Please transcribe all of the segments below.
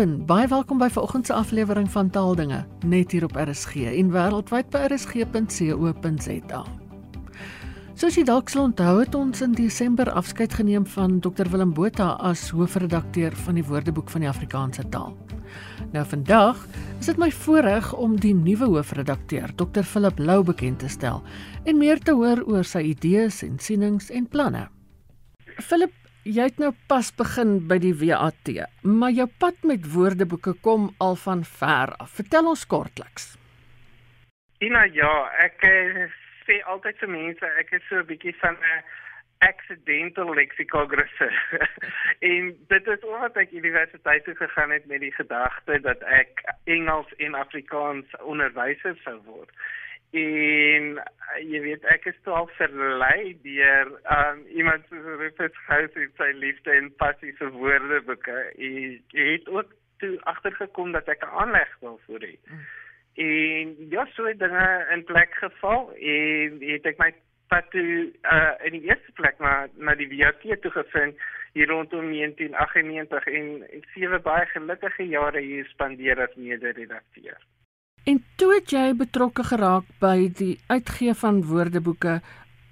en baie welkom by vanoggend se aflewering van Taaldinge net hier op RSG en wêreldwyd by rsg.co.za. Soos jy dalk sal onthou het ons in Desember afskeid geneem van Dr Willem Botha as hoofredakteur van die Woordeboek van die Afrikaanse taal. Nou vandag is dit my voorreg om die nuwe hoofredakteur Dr Philip Lou bekend te stel en meer te hoor oor sy idees en sienings en planne. Philip Jy het nou pas begin by die WAT, maar jou pad met woordeboeke kom al van ver af. Vertel ons kortliks. Ina, ja, ek eh, sê altyd vir mense ek is so 'n bietjie van 'n accidental lexicographer. en dit is omdat ek universiteit toe gegaan het met die gedagte dat ek Engels en Afrikaans onderwyser sou word en uh, jy weet ek is toe al verlei deur um, iemand soos Rufus House en sy liefde en passie vir woordeboeke en jy het ook toe agtergekom dat ek 'n aanleg daarvoor het. Mm. En ja, so het dinge in plek geval en het ek my pad toe uh, in die eerste plek na na die WAT toe gevind hier rondom 1998 en ek sewe baie gelukkige jare hier spandeer as mede-redakteur. En toe het jy betrokke geraak by die uitgee van woordeboeke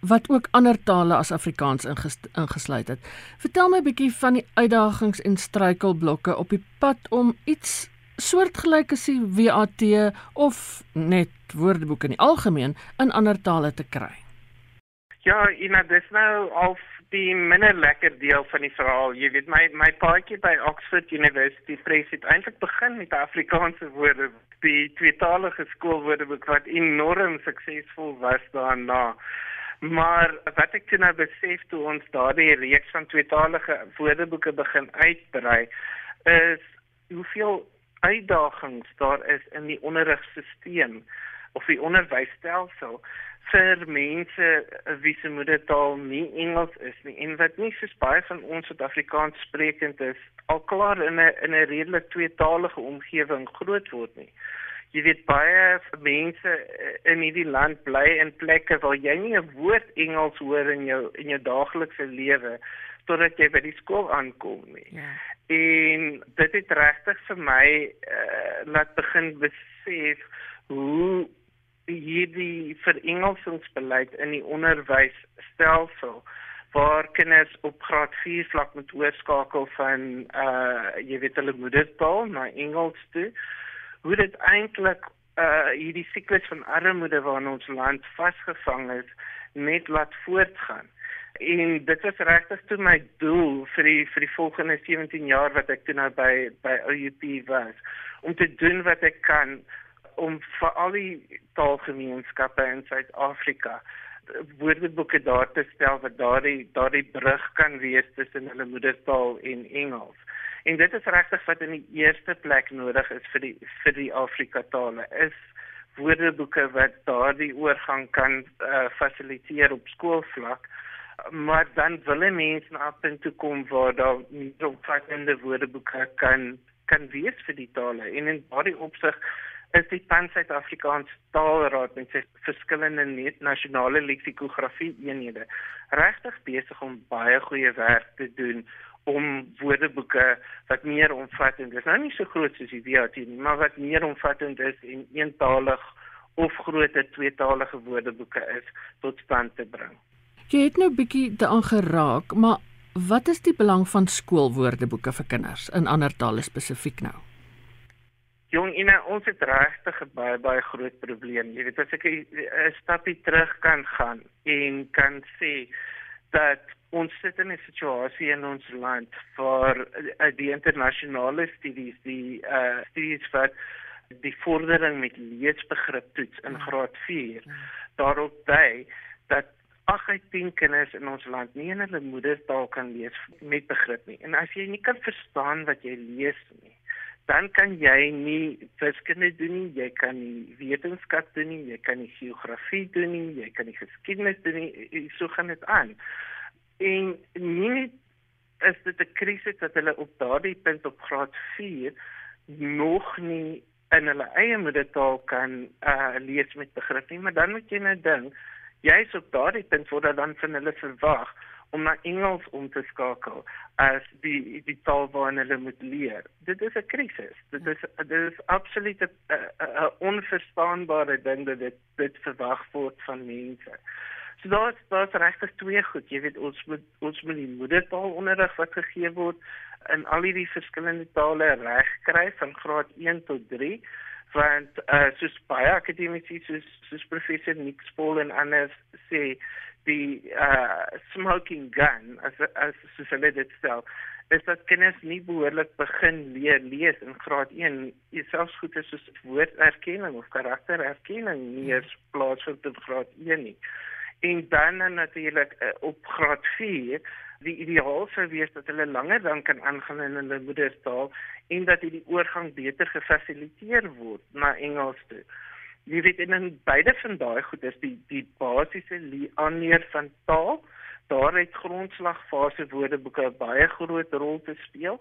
wat ook ander tale as Afrikaans ingesluit het. Vertel my 'n bietjie van die uitdagings en struikelblokke op die pad om iets soortgelyk as die WAT of net woordeboeke in die algemeen in ander tale te kry. Ja, ina dis nou al die minder lekker deel van die verhaal. Jy weet my my paadjie by Oxford University Press het eintlik begin met Afrikaanse woorde, die tweetalige skoolwoordeboek wat enorm suksesvol was daarna. Maar wat ek toe nou besef toe ons daardie reeks van tweetalige woordeboeke begin uitbrei, is hoeveel uitdagings daar is in die onderrigstelsel of die onderwysstelsel vir mense wie se moedertaal nie Engels is nie en wat nie soos baie van ons Suid-Afrikaans sprekend is al klaar in 'n in 'n redelik tweetalige omgewing groot word nie. Jy weet baie mense in hierdie land bly in plekke waar jy nie 'n woord Engels hoor in jou in jou daaglikse lewe totdat jy by die skool aankom nie. Ja. En dit het regtig vir my uh, laat begin besef hoe hierdie verengelsingsbeleid in die onderwysstelsel waar kinders op graad 4 vlak moet oorskakel van uh jy weet hulle moedertaal na Engels toe. Hoe dit eintlik uh hierdie siklus van armoede waarin ons land vasgevang is net laat voortgaan. En dit is regtig toe my doel vir die vir die volgende 17 jaar wat ek toe nou by by OUP was om te doen wat ek kan om vir al die taalgemeenskappe in Suid-Afrika woordeboeke daar te stel wat daardie daardie brug kan wees tussen hulle moedertaal en Engels. En dit is regtig wat in die eerste plek nodig is vir die vir die Afrika tale is woordeboeke wat daardie oorgang kan uh, fasiliteer op skoolvlak. Maar dan wil mense na punt toe kom waar daar nie so vakkende woordeboeke kan kan wees vir die tale. En in daardie opsig is die Pan Suid-Afrikaans Taalraad met sy verskillende nasionale leksikografie eenhede regtig besig om baie goeie werk te doen om woordeboeke wat meer omvattend is. Nou nie so groot soos die WAT nie, maar wat meer omvattend is en eentalig of groter tweetalige woordeboeke is tot stand te bring. Jy het nou bietjie daaraan geraak, maar wat is die belang van skoolwoordeboeke vir kinders in ander tale spesifiek nou? Jong, ina, ons het regtig 'n baie baie groot probleem. Jy weet as ek 'n stapie terug kan gaan en kan sê dat ons sit in 'n situasie in ons land vir uh, die internasionale studies, die uh studies wat die vordering met leesbegrip toets in ja. graad 4 ja. daarop dui dat 8 uit 10 kinders in ons land nie in hulle moedertaal kan lees met begrip nie. En as jy nie kan verstaan wat jy lees nie, dan kan jy nie wiskunde doen nie, jy kan nie wetenskap doen nie, jy kan nie geografie doen nie, jy kan nie geskiedenis doen nie, so gaan dit aan. En nie is dit 'n krisis dat hulle op daardie punt op graad 4 nog nie in hulle eie moedertaal kan uh, lees met begrip nie, maar dan moet jy nou dink, jy's op daardie punt waar dan van hulle verwag om na Engels om te skakel as die die taal waarin hulle moet leer. Dit is 'n krisis. Dit is dit is absoluut 'n onverstaanbare ding dat dit dit verwag word van mense. So daar's daar's regtig twee goed. Jy weet ons moet ons moet die moedertaal onderrig wat gegee word in al hierdie verskillende tale reg kry van graad 1 tot 3 want uh, soos baie akademici soos soos professor Nick Spol en anders sê die uh, smoking gun as as soos hulle dit stel is dat kinders nie behoorlik begin leer lees in graad 1 selfs goed is soos woorderkenning of karaktererkenning nie eens plaasvind in graad 1 nie. En dan natuurlik uh, op graad 4 die ideaal sou wees dat hulle langer dan kan aangaan in hulle moedertaal en dat hierdie oorgang beter gefasiliteer word na Engels toe. Jy weet en in beide van daai goed is die die basiese aanleer van taal, daar het grondslagfase woordeboeke baie groot rol te speel.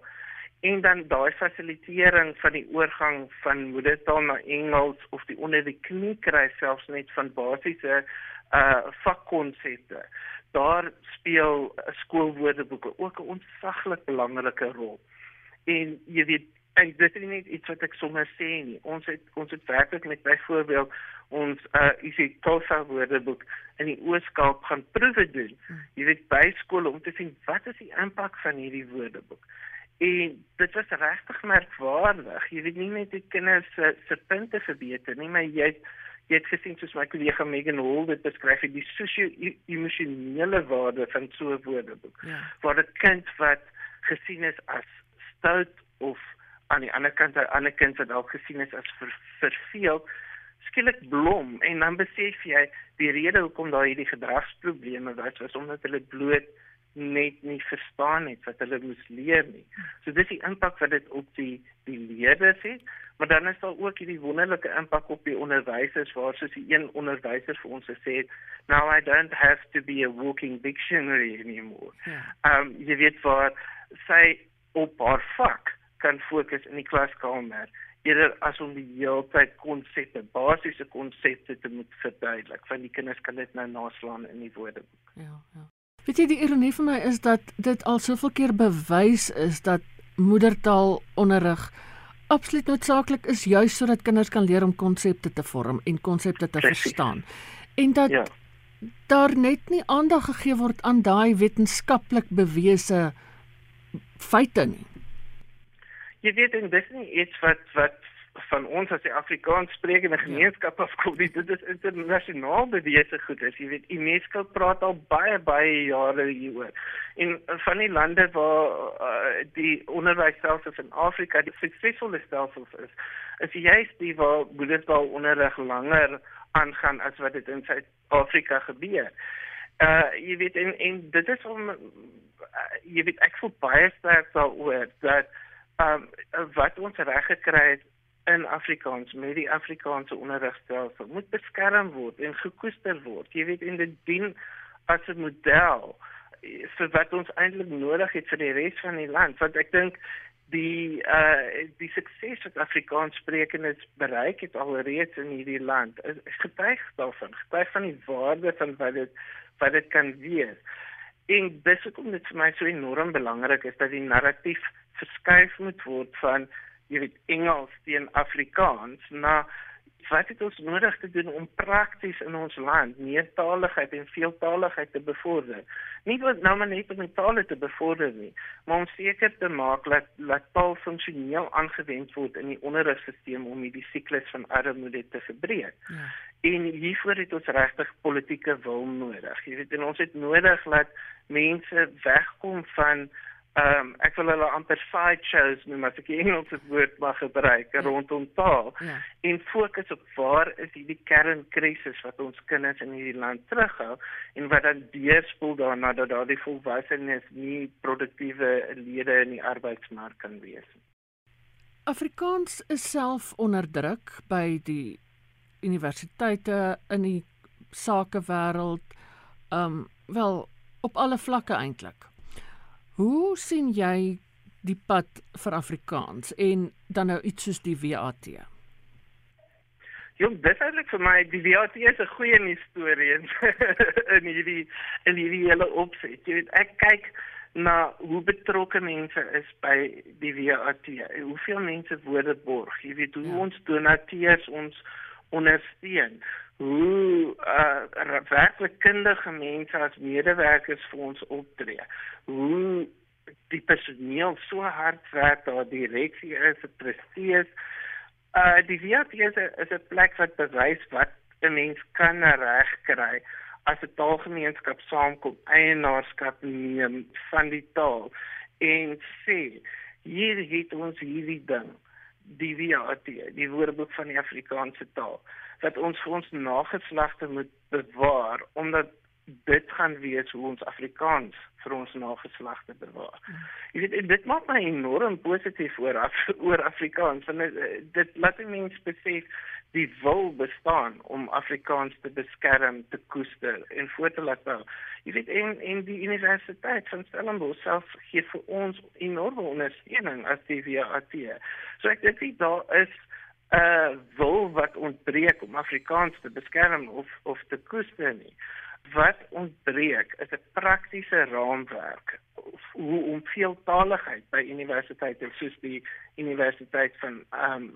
En dan daai fasilitering van die oorgang van moedertaal na Engels of die onder die knie kry selfs net van basiese uh vakkonsepte. Daar speel skoolwoordeboeke ook 'n ontsaglik belangrike rol. En jy weet, en dit is nie iets wat ek sommer sê nie. Ons het ons het werklik met byvoorbeeld ons uh isie Tosa woordeboek in die Ooskaap gaan proewe doen. Jy weet by skole om te sien wat is die impak van hierdie woordeboek. En dit was regtig merkwaardig. Jy weet nie net die kinders se se punte verbeter nie, maar jy het jy het gesien soos my kollega Megan Hall dit beskryf die sosio-emosionele waarde van so 'n woordeboek. Ja. Waar 'n kind wat gesien is as stout of aan die ander kant 'n ander kind wat dalk gesien is as ver, verveeld skielik blom en dan besef jy die rede hoekom daar hierdie gedragsprobleme was was omdat hulle bloot net nie verstaan het wat hulle moes leer nie. So dis die impak wat dit op die die leerders het Maar dan is daar ook hierdie wonderlike impak op die onderwysers waar soos die een onderwyser vir ons gesê het, "Now I don't have to be a walking dictionary anymore." Ja. Ehm um, jy weet waar sy op haar vak kan fokus in die klaskamer eerder as om die hele tyd konsepte, basiese konsepte te moet verduidelik, want die kinders kan dit nou naslaan in die woordeboek. Ja, ja. Weet jy die ironie vir my is dat dit al soveel keer bewys is dat moedertaalonderrig absoluut noodsaaklik is juis sodat kinders kan leer om konsepte te vorm en konsepte te Precies. verstaan. En dat ja. daar net nie aandag gegee word aan daai wetenskaplik bewese feite nie. Jy weet en dis nie iets wat wat van ons as die Afrikaans sprekende gemeenskap afkom nie. Dit is internasionaal bewese goed. As jy weet, UNESCO praat al baie baie jare hieroor. En van die lande waar uh, die onderwysstelsels in Afrika die suksesvolle stelsels is, is juist die waar moedertaal onderrig langer aangaan as wat dit in Suid-Afrika gebeur. Uh jy weet en, en dit is om uh, jy weet ek voel baie sterk daaroor dat um wat ons reg gekry het in Afrikaans met die Afrikaanse onderrigstelsel moet beskerm word en gekoester word. Jy weet in dit dien as 'n model vir wat ons eintlik nodig het vir die res van die land. Want ek dink die uh die sukses wat Afrikaans sprekendes bereik het alreeds in hierdie land is, is getuig daarvan, getuig van die waarde van wat dit wat dit kan wees. En dis hoekom dit vir my so enorm belangrik is dat die narratief verskuif moet word van jy weet Engels teen Afrikaans na wat het ons nodig te doen om prakties in ons land meertaligheid en veeltaligheid te bevorder. Nie wat nou maar net om tale te bevorder nie, maar om seker te maak dat dat taal funksioneel aangewend word in die onderrigstelsel om hierdie siklus van armoede te verbreek. Ja. En hiervoor het ons regtig politieke wil nodig. Jy weet en ons het nodig dat mense wegkom van Ehm um, ek wil hulle amper side shows noem as ek die Engelse woord mag gebruik ja. rondom taal ja. en fokus op waar is hierdie kernkrisis wat ons kinders in hierdie land terughou en wat dan deurspoel daarna dat daardie volwassenes nie produktiewe lede in die arbeidsmark kan wees. Afrikaans is self onder druk by die universiteite in die sakewêreld. Ehm um, wel op alle vlakke eintlik. Hoe sien jy die pad vir Afrikaans en dan nou iets soos die WAT? Jong, dis eintlik vir my die VAT is 'n goeie histories in hierdie in hierdie hele opset. Jy weet, ek kyk na hoe betrokke mense is by die VAT. Hoeveel mense woorde borg. Jy weet hoe ja. ons donateurs ons ondersteun. Hoe uh werklik kundige mense as medewerkers vir ons optree. Hoe die personeel so hard werk daar direksie is, dit presteer. Uh die VAT is 'n is 'n plek wat bewys wat 'n mens kan regkry as 'n taalgemeenskap saamkom, eienaarskap neem van die taal en sê hier het ons hierdie ding, die VAT, die Woordeboek van die Afrikaanse taal, wat ons vir ons nageslagte moet bewaar omdat dit gaan wees hoe ons Afrikaans vir ons nageslagte bewaar. Hmm. Jy weet dit maak my enorm positief oor Af oor Afrikaans en dit laat mense besef die wil bestaan om Afrikaans te beskerm, te koester en voor te laat bou. Jy weet en en die Universiteit van Stellenbosch self gee vir ons enorme ondersteuning as die VAT. So ek dink daar is uh, wil wat ontbreek om Afrikaans te beskerm of of te koester nie. Wat ontbreek is 'n praktiese raamwerk hoe om veeltaligheid by universiteite soos die universiteit van ehm um,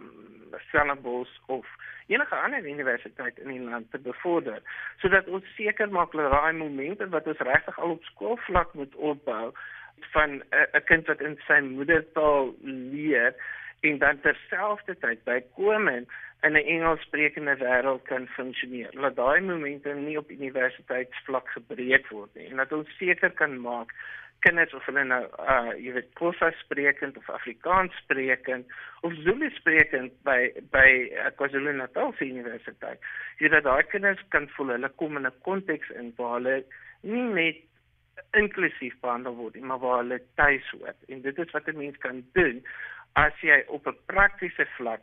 Stellenbosch of enige ander universiteit in die land te bevorder sodat ons seker maak dat daai momente wat ons regtig al op skoolvlak moet opbou van 'n kind wat in sy moedertaal leer en dan terselfdertyd bykomend in 'n Engelssprekende wêreld kan funksioneer. Laat daai momente nie op universiteitsvlak gebreek word nie en dat ons seker kan maak kinders of hulle nou uh jy weet Xhosa sprekend of Afrikaans sprekend of Zulu sprekend by by uh, KwaZulu-Natal Universiteit. Jy weet daai kinders kan voel hulle kom in 'n konteks in waar hulle nie net inklusief behandel word nie, maar waar hulle tuis hoort. En dit is wat 'n mens kan doen as jy op 'n praktiese vlak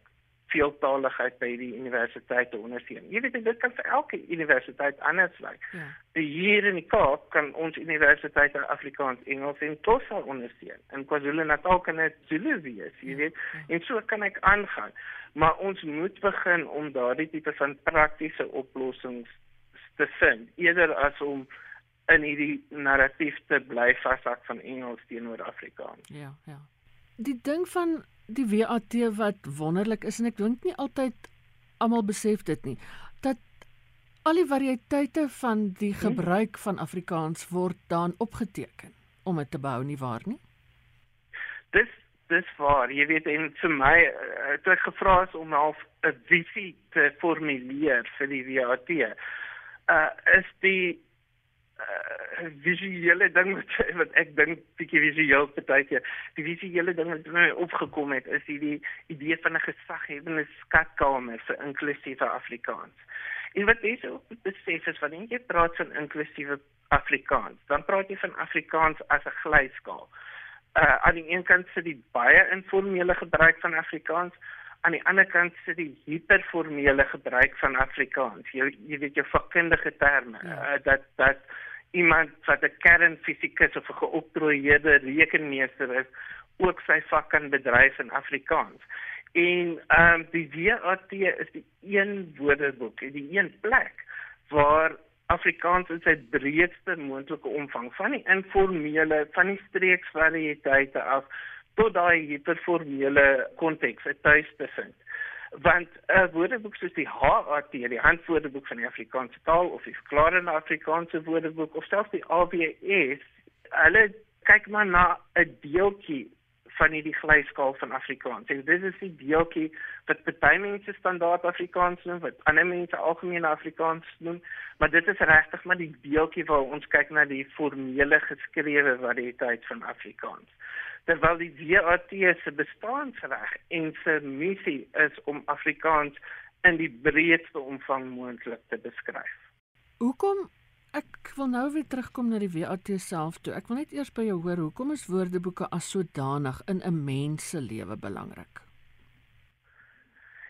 veeltaligheid by die universiteite ondersteun. Jy weet dit kan vir elke universiteit anders lyk. Ja. Hier in die Kaap kan ons universiteite Afrikaans, Engels en Xhosa ondersteun. En KwaZulu-Natal kan dit Zulu wees, jy ja, weet. Ja. En so kan ek aangaan. Maar ons moet begin om daardie tipe van praktiese oplossings te vind eerder as om in hierdie narratief te bly vashak van Engels teenoor Afrikaans. Ja, ja. Die ding van die WAT wat wonderlik is en ek dink nie altyd almal besef dit nie dat al die variëteite van die hm? gebruik van Afrikaans word dan opgeteken om dit te behou nie waar nie Dis dis waar jy weet en vir my het eh, ek gevra is om half 'n visie te formuleer vir die WAT uh is die uh, visuele ding wat wat ek dink bietjie visueel partykeer die visuele ding wat my opgekom het is die idee van 'n gesaghebende skatkamer vir inklusiewe Afrikaans. En wat dis ook besef is wanneer jy praat van inklusiewe Afrikaans, dan praat jy van Afrikaans as 'n glyskaal. Uh aan die een kant sit die baie informele gebruik van Afrikaans aan die ander kant sit die hiperformele gebruik van Afrikaans. Jy jy weet jou vakkundige terme ja. uh, dat dat iemand wat 'n kernfisikus of 'n geoktroeëerde rekenmeester is, ook sy vak kan bedryf in Afrikaans. En ehm um, die WAT is die een woordeboek, die een plek waar Afrikaans in sy breedste moontlike omvang van die informele van die streeksvariëteite af tot daai hiperformele konteks 'n tuis te vind want 'n uh, woordeboek soos die HAT, die Handwoordeboek van die Afrikaanse taal of die Verklarende Afrikaanse Woordeboek of selfs die AWS, hulle kyk maar na 'n deeltjie van hierdie glyskaal van Afrikaans. En dit is die deeltjie wat baie mense standaard Afrikaans noem, wat ander mense algemeen Afrikaans noem, maar dit is regtig maar die deeltjie waar ons kyk na die formele geskrewe variëteit van Afrikaans terwyl die WAT se bestaansreg en se missie is om Afrikaans in die breedste omvang moontlik te beskryf. Hoekom ek wil nou weer terugkom na die WAT self toe. Ek wil net eers by jou hoor, hoekom is woordeboeke as sodanig in 'n mens se lewe belangrik?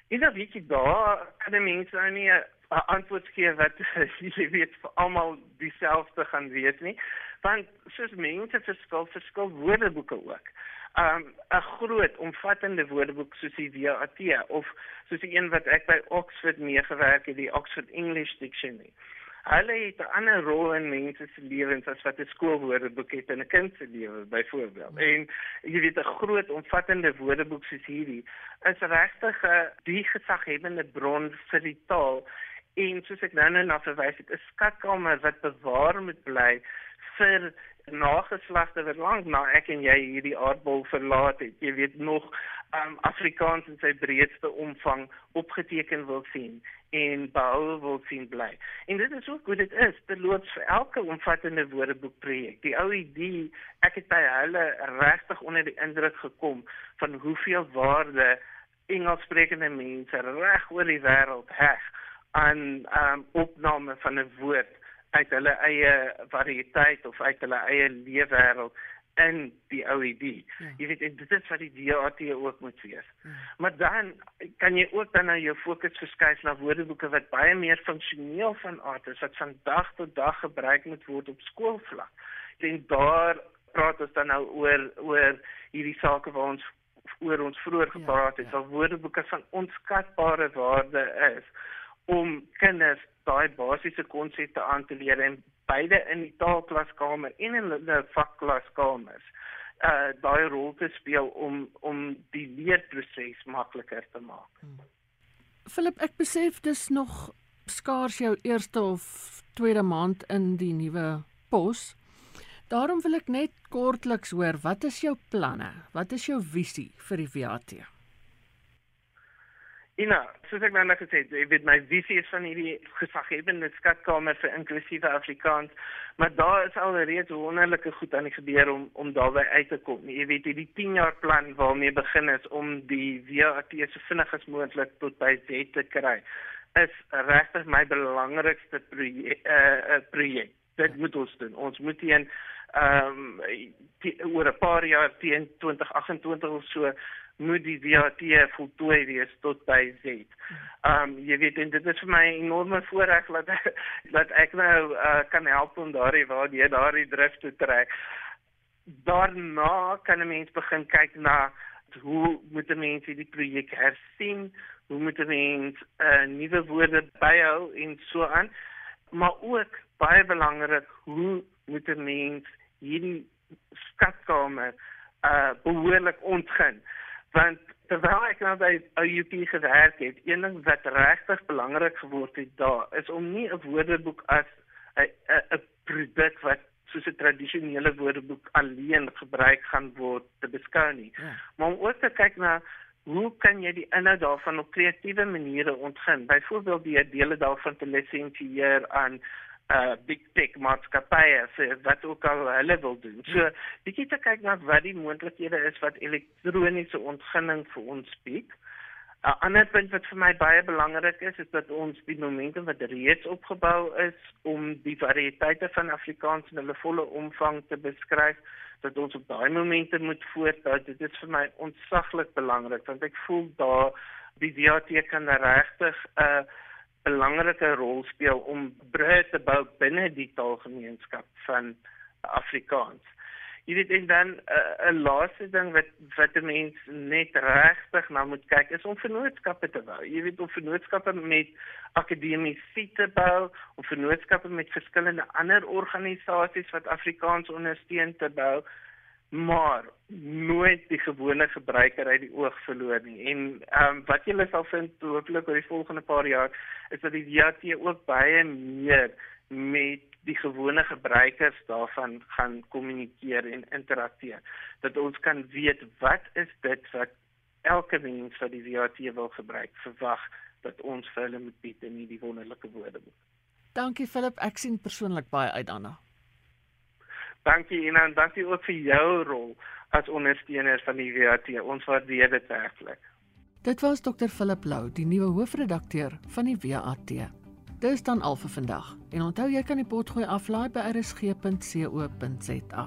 Is dit weet jy daar kan die mense nou nie 'n antwoord gee wat jy weet vir almal dieselfde gaan weet nie want soos mense verskil verskil woordeboeke ook. um 'n groot omvattende woordeboek soos die WAT of soos die een wat ek by Oxford meegewerk het, die Oxford English Dictionary. Hulle het 'n ander rol in mense se lewens as wat 'n skoolwoordeboek het in 'n kind se lewe byvoorbeeld. En jy weet 'n groot omvattende woordeboek soos hierdie is regtig 'n die gesaghebende bron vir die taal en soos ek nou net na verwys het, 'n skatkamer wat bewaar moet bly vir nageslagte wat lank na ek en jy hierdie aardbol verlaat het. Jy weet nog um Afrikaans in sy breedste omvang opgeteken wil sien en behou wil sien bly. En dit is ook hoe dit is. Dit loop vir elke omvattende woordeboekprojek. Die ou idee, ek het by hulle regtig onder die indruk gekom van hoeveel waarde Engelssprekende mense reg oor die wêreld heg aan um opname van 'n woord uit hulle eie variëteit of uit hulle eie leefwêreld in die OED. Ja. Jy weet dit is wat die DAT ook moet wees. Ja. Maar dan kan jy ook dan nou jou fokus verskuif na woordeboeke wat baie meer funksioneel van aard is wat van dag tot dag gebruik moet word op skoolvlak. En daar praat ons dan nou oor oor hierdie sake waar ons oor ons vroeër ja, gepraat het, ja, ja. woordeboeke van onskatbare waarde is om kinders daai basiese konsepte aan te leer en beide in die taalklaskamer en in die vakklaskamer uh daai rol te speel om om die leerproses makliker te maak. Hmm. Philip, ek besef dis nog skaars jou eerste of tweede maand in die nuwe pos. Daarom wil ek net kortliks hoor, wat is jou planne? Wat is jou visie vir die VAT? Ina, soos ek nou net gesê het, ek weet my visie is van hierdie gesaghebende skatkamer vir inklusiewe Afrikaans, maar daar is al reeds wonderlike goed aan die gebeur om om daarby uit te kom. Jy weet hierdie 10 jaar plan waarmee begin is om die VAT so vinnig as moontlik tot by Z te kry, is regtig my belangrikste projek. Uh, projek. Dit moet ons doen. Ons moet hier ehm um, oor 'n paar jaar teen 2028 of so moet die VAT voltooi wees tot by Z. Um, jy weet en dit is vir my 'n enorme voorreg dat dat ek nou uh, kan help om daardie waar jy daardie drif te trek. Daarna kan 'n mens begin kyk na hoe moet 'n mens hierdie projek hersien? Hoe moet 'n mens uh, nuwe woorde byhou en so aan? Maar ook baie belangrik, hoe moet 'n mens hierdie skatkamer uh behoorlik ontgin? Want terwyl ek nou by UP gewerk het, een ding wat regtig belangrik geword het daar is om nie 'n woordeboek as 'n 'n produk wat soos 'n tradisionele woordeboek alleen gebruik gaan word te beskou nie, ja. maar om ook te kyk na hoe kan jy die inhoud daarvan op kreatiewe maniere ontgin? Byvoorbeeld die dele daarvan te lisensieer aan uh big tech maatskappye vir wat ook al hulle wil doen. So bietjie te kyk na wat die moontlikhede is wat elektroniese ontginning vir ons bied. 'n uh, Ander punt wat vir my baie belangrik is, is dat ons die momente wat reeds opgebou is om die variëteite van Afrikaans in hulle volle omvang te beskryf, dat ons op daai momente moet voortbou. Dit is vir my ontsaglik belangrik want ek voel daar die DAT kan regtig 'n uh, belangrike rol speel om brûe te bou binne die taalgemeenskap van Afrikaans. Jy weet en dan eh, 'n uh, laaste ding wat wat 'n mens net regtig na moet kyk is om vennootskappe te bou. Jy weet om vennootskappe met akademiese te bou, om vennootskappe met verskillende ander organisasies wat Afrikaans ondersteun te bou maar nooit die gewone gebruiker uit die oog verloor nie. En ehm um, wat julle sal vind hopelik oor die volgende paar jaar is dat die VAT ook baie meer met die gewone gebruikers daarvan gaan kommunikeer en interakteer. Dat ons kan weet wat is dit wat elke mens wat die VAT wil gebruik verwag dat ons vir hulle moet bied in hierdie wonderlike woordeboek. Dankie Philip, ek sien persoonlik baie uit daarna. Dankie Ina en dankie ook vir jou rol as ondersteuner van die WAT. Ons waardeer dit werklik. Dit was Dr Philip Lou, die nuwe hoofredakteur van die WAT. Dit is dan al vir vandag. En onthou jy kan die potgooi aflaai by rsg.co.za.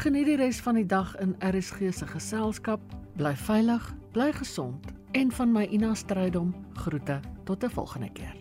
Geniet die res van die dag in RSG se geselskap. Bly veilig, bly gesond en van my Ina Strydom groete tot 'n volgende keer.